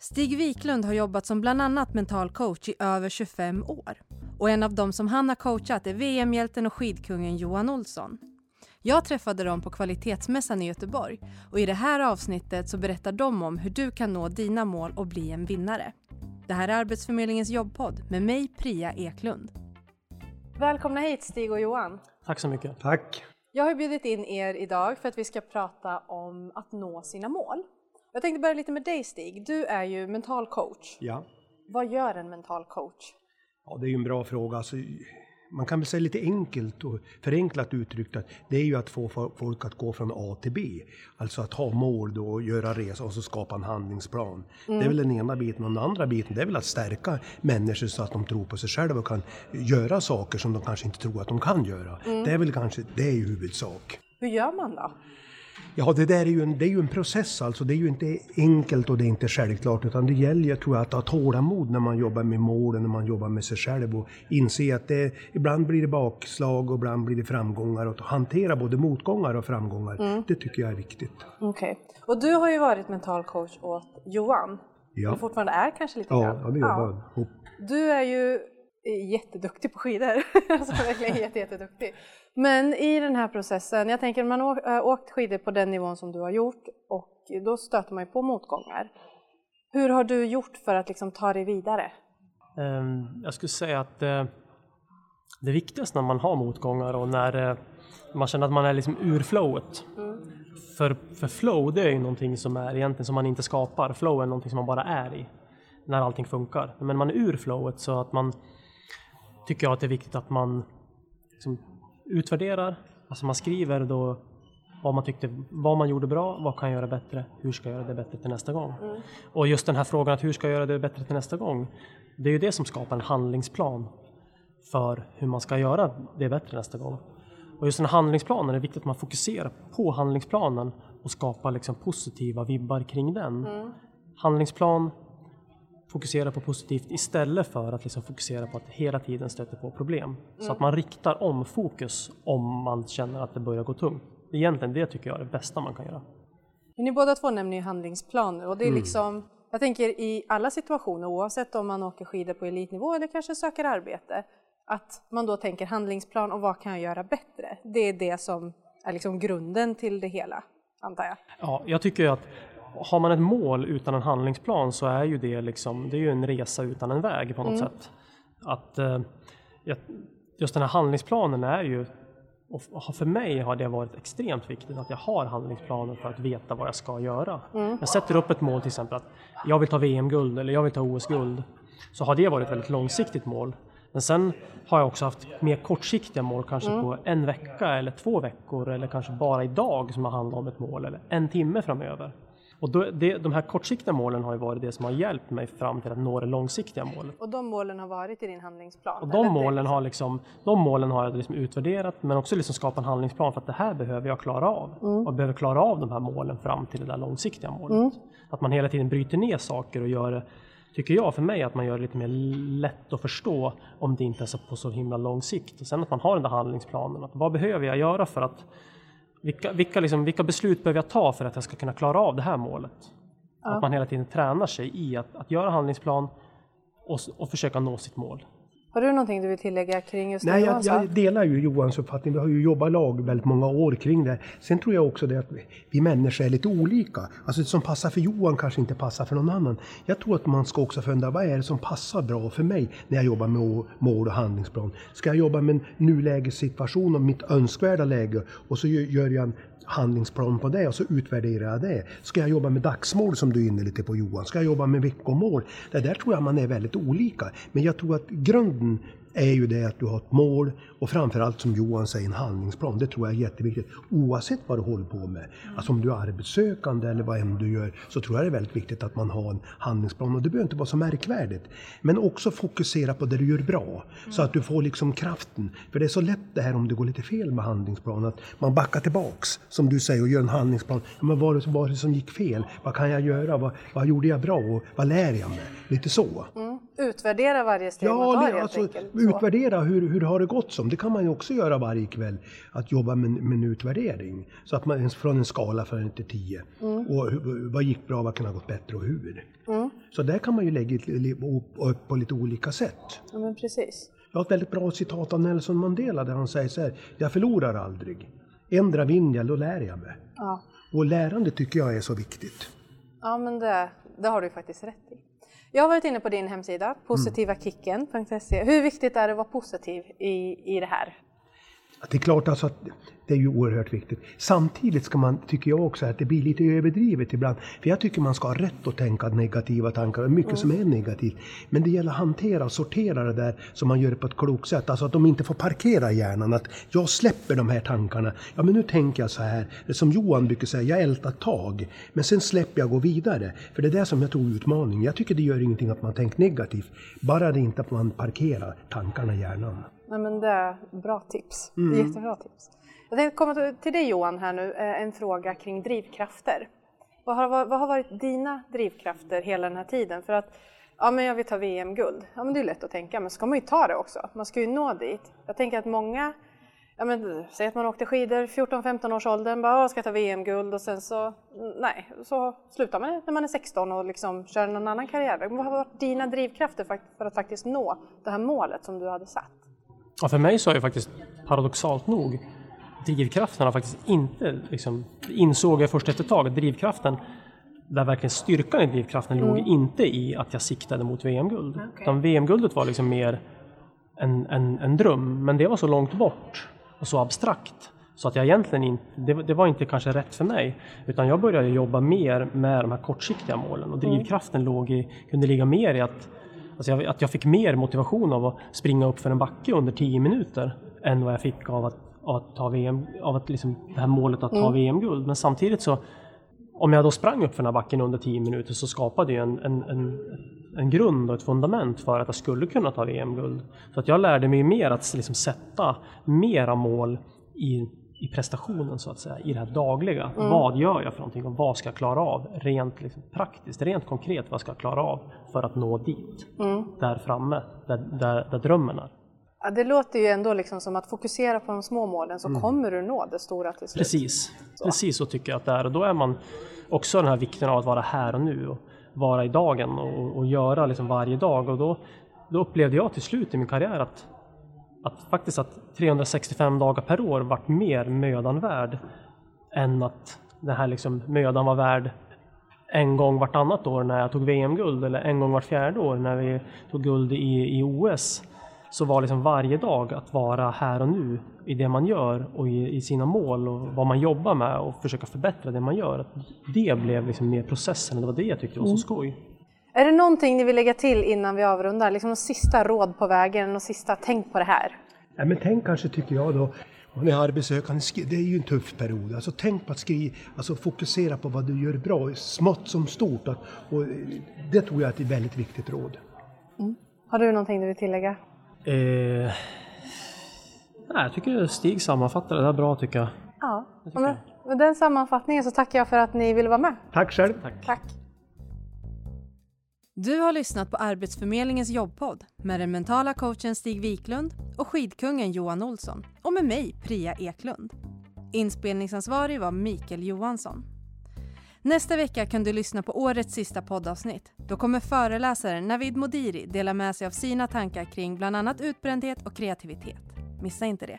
Stig Wiklund har jobbat som bland annat mental coach i över 25 år. Och en av dem som han har coachat är VM-hjälten och skidkungen Johan Olsson. Jag träffade dem på kvalitetsmässan i Göteborg och i det här avsnittet så berättar de om hur du kan nå dina mål och bli en vinnare. Det här är Arbetsförmedlingens jobbpodd med mig Priya Eklund. Välkomna hit Stig och Johan. Tack så mycket. Tack. Jag har bjudit in er idag för att vi ska prata om att nå sina mål. Jag tänkte börja lite med dig Stig. Du är ju mental coach. Ja. Vad gör en mental coach? ja, det är ju en bra fråga. Alltså, man kan väl säga lite enkelt och förenklat uttryckt att det är ju att få fo- folk att gå från A till B. Alltså att ha mål då och göra resa och så skapa en handlingsplan. Det är väl den ena biten. Och den andra biten det är väl att stärka människor så att de tror på sig själva och kan göra saker som de kanske inte tror att de kan göra. Det är väl kanske, det är ju huvudsak. Hur gör man då? Ja, det där är ju en, det är ju en process alltså. Det är ju inte enkelt och det är inte självklart utan det gäller ju, tror jag, att ha tålamod när man jobbar med målen, när man jobbar med sig själv och inse att det, ibland blir det bakslag och ibland blir det framgångar och att hantera både motgångar och framgångar. Det tycker jag är viktigt. Okej. Och du har ju varit mental coach åt Johan. Ja. Och fortfarande är kanske lite Ja, grann. ja vi jobbar ihop. Du är ju jätteduktig på skidor. alltså verkligen jätte, jätteduktig. Men i den här processen, jag tänker man har å- åkt skidor på den nivån som du har gjort och då stöter man ju på motgångar. Hur har du gjort för att liksom ta dig vidare? Ehm, Jag skulle säga att eh, det viktigaste när man har motgångar och när eh, man känner att man är liksom ur flowet. För, för flow det är ju någonting som är egentligen som man inte skapar. Flow är någonting som man bara är i när allting funkar. Men man är ur flowet så att man tycker jag att det är viktigt att man liksom utvärderar, alltså man skriver då vad man tyckte, vad man gjorde bra, vad kan jag göra bättre, hur ska jag göra det bättre till nästa gång? Och just den här frågan att hur ska jag göra det bättre till nästa gång? Det är ju det som skapar en handlingsplan för hur man ska göra det bättre nästa gång. Och just den här handlingsplanen är det viktigt att man fokuserar på handlingsplanen och skapar liksom positiva vibbar kring den. Handlingsplan, fokusera på positivt istället för att liksom fokusera på att hela tiden stöter på problem. Så att man riktar om fokus om man känner att det börjar gå tungt. Egentligen det tycker jag är det bästa man kan göra. Men ni båda två nämner ju handlingsplaner och det är liksom, jag tänker i alla situationer oavsett om man åker skidor på elitnivå eller kanske söker arbete, att man då tänker handlingsplan och vad kan jag göra bättre? Det är det som är liksom grunden till det hela, antar jag. Ja, jag tycker ju att har man ett mål utan en handlingsplan så är ju det liksom, det är ju en resa utan en väg på något sätt. Att eh, just den här handlingsplanen är ju, och för mig har det varit extremt viktigt att jag har handlingsplanen för att veta vad jag ska göra. Jag sätter upp ett mål till exempel att jag vill ta VM-guld eller jag vill ta OS-guld. Så har det varit ett väldigt långsiktigt mål. Men sen har jag också haft mer kortsiktiga mål, kanske på en vecka eller två veckor eller kanske bara idag som har handlat om ett mål eller en timme framöver. Och då, det, de här kortsiktiga målen har ju varit det som har hjälpt mig fram till att nå det långsiktiga målet. Och de målen har varit i din handlingsplan? Och eller? de målen har, liksom, de målen har jag liksom utvärderat men också liksom skapat en handlingsplan för att det här behöver jag klara av. Och jag behöver klara av de här målen fram till det där långsiktiga målet. Att man hela tiden bryter ner saker och gör det, tycker jag för mig, att man gör det lite mer lätt att förstå om det inte är så på så himla lång sikt. Och sen att man har den där handlingsplanen. Att vad behöver jag göra för att vilka, vilka, liksom, vilka beslut behöver jag ta för att jag ska kunna klara av det här målet? Att man hela tiden tränar sig i att, att göra handlingsplan och, och försöka nå sitt mål. Har du någonting du vill tillägga kring just det Nej, jag, jag delar ju Johans uppfattning. Vi har ju jobbat lag väldigt många år kring det. Sen tror jag också det att vi- vi människor är lite olika. Alltså det som passar för Johan kanske inte passar för någon annan. Jag tror att man ska också fundera, vad är det som passar bra för mig när jag jobbar med mål och handlingsplan? Ska jag jobba med en nulägessituation och mitt önskvärda läge och så gör jag en handlingsplan på det och så utvärderar jag det. Ska jag jobba med dagsmål som du är inne lite på Johan? Ska jag jobba med veckomål? Det där tror jag man är väldigt olika. Men jag tror att grunden är ju det att du har ett mål och framförallt som Johan säger en handlingsplan. Det tror jag är jätteviktigt oavsett vad du håller på med. Alltså om du är arbetssökande eller vad än du gör så tror jag det är väldigt viktigt att man har en handlingsplan och det behöver inte vara så märkvärdigt. Men också fokusera på det du gör bra så att du får liksom kraften. För det är så lätt det här om det går lite fel med handlingsplanen att man backar tillbaks som du säger och gör en handlingsplan. Men vad vad var det som gick fel? Vad kan jag göra? Vad, vad gjorde jag bra? Och vad lär jag mig? Lite så. Mm. Utvärdera varje steg man Ja, tar det- helt alltså, enkelt. Utvärdera hur, hur har det gått som. Det kan man ju också göra varje kväll. Att jobba med, med en utvärdering. Så att man från en skala från 1 till 10. Mm. Och hur, vad gick bra, vad kan ha gått bättre och hur. Så där kan man ju lägga upp på lite olika sätt. Ja, men precis. Jag har ett väldigt bra citat av Nelson Mandela där han säger så här, jag förlorar aldrig. Ändra vinner jag, då lär jag mig. Ja. Och lärande tycker jag är så viktigt. Ja, men det, det har du faktiskt rätt i. Jag har varit inne på din hemsida, positivakicken.se. Hur viktigt är det att vara positiv i, i det här? Det är klart alltså att det är ju oerhört viktigt. Samtidigt ska man, tycker jag också, att det blir lite överdrivet ibland. För jag tycker man ska ha rätt att tänka negativa tankar, och mycket mm. som är negativt. Men det gäller att hantera och sortera det där så man gör det på ett klokt sätt. Alltså att de inte får parkera hjärnan. Att jag släpper de här tankarna. Ja men nu tänker jag så här. Som Johan brukar säga, jag ältar tag. Men sen släpper jag och går vidare. För det är det som jag tror är utmaningen. Jag tycker det gör ingenting att man tänker negativt. Bara det inte att man parkerar tankarna i hjärnan. Nej men det är bra tips. Mm. Jättebra tips. Jag tänkte komma till dig Johan här nu, eh, en fråga kring drivkrafter. Vad har, vad har varit dina drivkrafter hela den här tiden? För att, ja men jag vill ta VM-guld. Ja men det är lätt att tänka, men ska man ju ta det också. Man ska ju nå dit. Jag tänker att många, ja men säg att man åkte skidor 14-15 års åldern, bara ska ta VM-guld och sen så, nej, så slutar man när man är 16 och liksom kör någon annan karriär. Vad har varit dina drivkrafter för att faktiskt nå det här målet som du hade satt? Ja, för mig så är det faktiskt paradoxalt nog drivkraften har faktiskt inte, liksom, insåg jag först efter ett tag, drivkraften, där verkligen styrkan i drivkraften mm. låg inte i att jag siktade mot VM-guld. Okay. Utan VM-guldet var liksom mer en, en, en dröm, men det var så långt bort och så abstrakt. Så att jag egentligen inte, det, det, var inte kanske rätt för mig. Utan jag började jobba mer med de här kortsiktiga målen och mm. drivkraften mm. låg i, kunde ligga mer i att Alltså jag, att jag fick mer motivation av att springa upp för en backe under 10 minuter än vad jag fick av att, av att ta VM, av att liksom, det här målet att ta mm. VM-guld. Men samtidigt så, om jag då sprang upp för den här backen under 10 minuter så skapade det en, en, en, en grund och ett fundament för att jag skulle kunna ta VM-guld. Så att jag lärde mig mer att liksom sätta mera mål i i prestationen så att säga, i det här dagliga. Mm. Vad gör jag för någonting och vad ska jag klara av rent liksom, praktiskt, rent konkret vad ska jag klara av för att nå dit, mm. där framme, där, där, där drömmen är. Ja, det låter ju ändå liksom som att fokusera på de små målen så mm. kommer du nå det stora till slut. Precis, så. precis så tycker jag att det är och då är man också den här vikten av att vara här och nu och vara i dagen och, och göra liksom varje dag och då, då upplevde jag till slut i min karriär att att faktiskt att 365 dagar per år vart mer mödan värd än att den här liksom mödan var värd en gång vartannat år när jag tog VM-guld eller en gång vart fjärde år när vi tog guld i, i OS så var liksom varje dag att vara här och nu i det man gör och i, i, sina mål och vad man jobbar med och försöka förbättra det man gör. Att det blev liksom mer processen och det var det jag tyckte var så mm. skoj. Är det någonting ni vill lägga till innan vi avrundar? Liksom något sista råd på vägen, något sista tänk på det här? Ja, men tänk kanske tycker jag då, om ni är arbetssökande, det är ju en tuff period. Alltså tänk på att skriva, alltså fokusera på vad du gör bra, smått som stort. Och det tror jag är ett väldigt viktigt råd. Mm. Har du någonting du vill tillägga? Eh, nej, jag tycker Stig sammanfattar det där bra tycker jag. Ja, med, med den sammanfattningen så tackar jag för att ni ville vara med. Tack själv. Tack. Tack. Du har lyssnat på Arbetsförmedlingens jobbpodd med den mentala coachen Stig Wiklund och skidkungen Johan Olsson och med mig, Priya Eklund. Inspelningsansvarig var Mikael Johansson. Nästa vecka kan du lyssna på årets sista poddavsnitt. Då kommer föreläsaren Navid Modiri dela med sig av sina tankar kring bland annat utbrändhet och kreativitet. Missa inte det.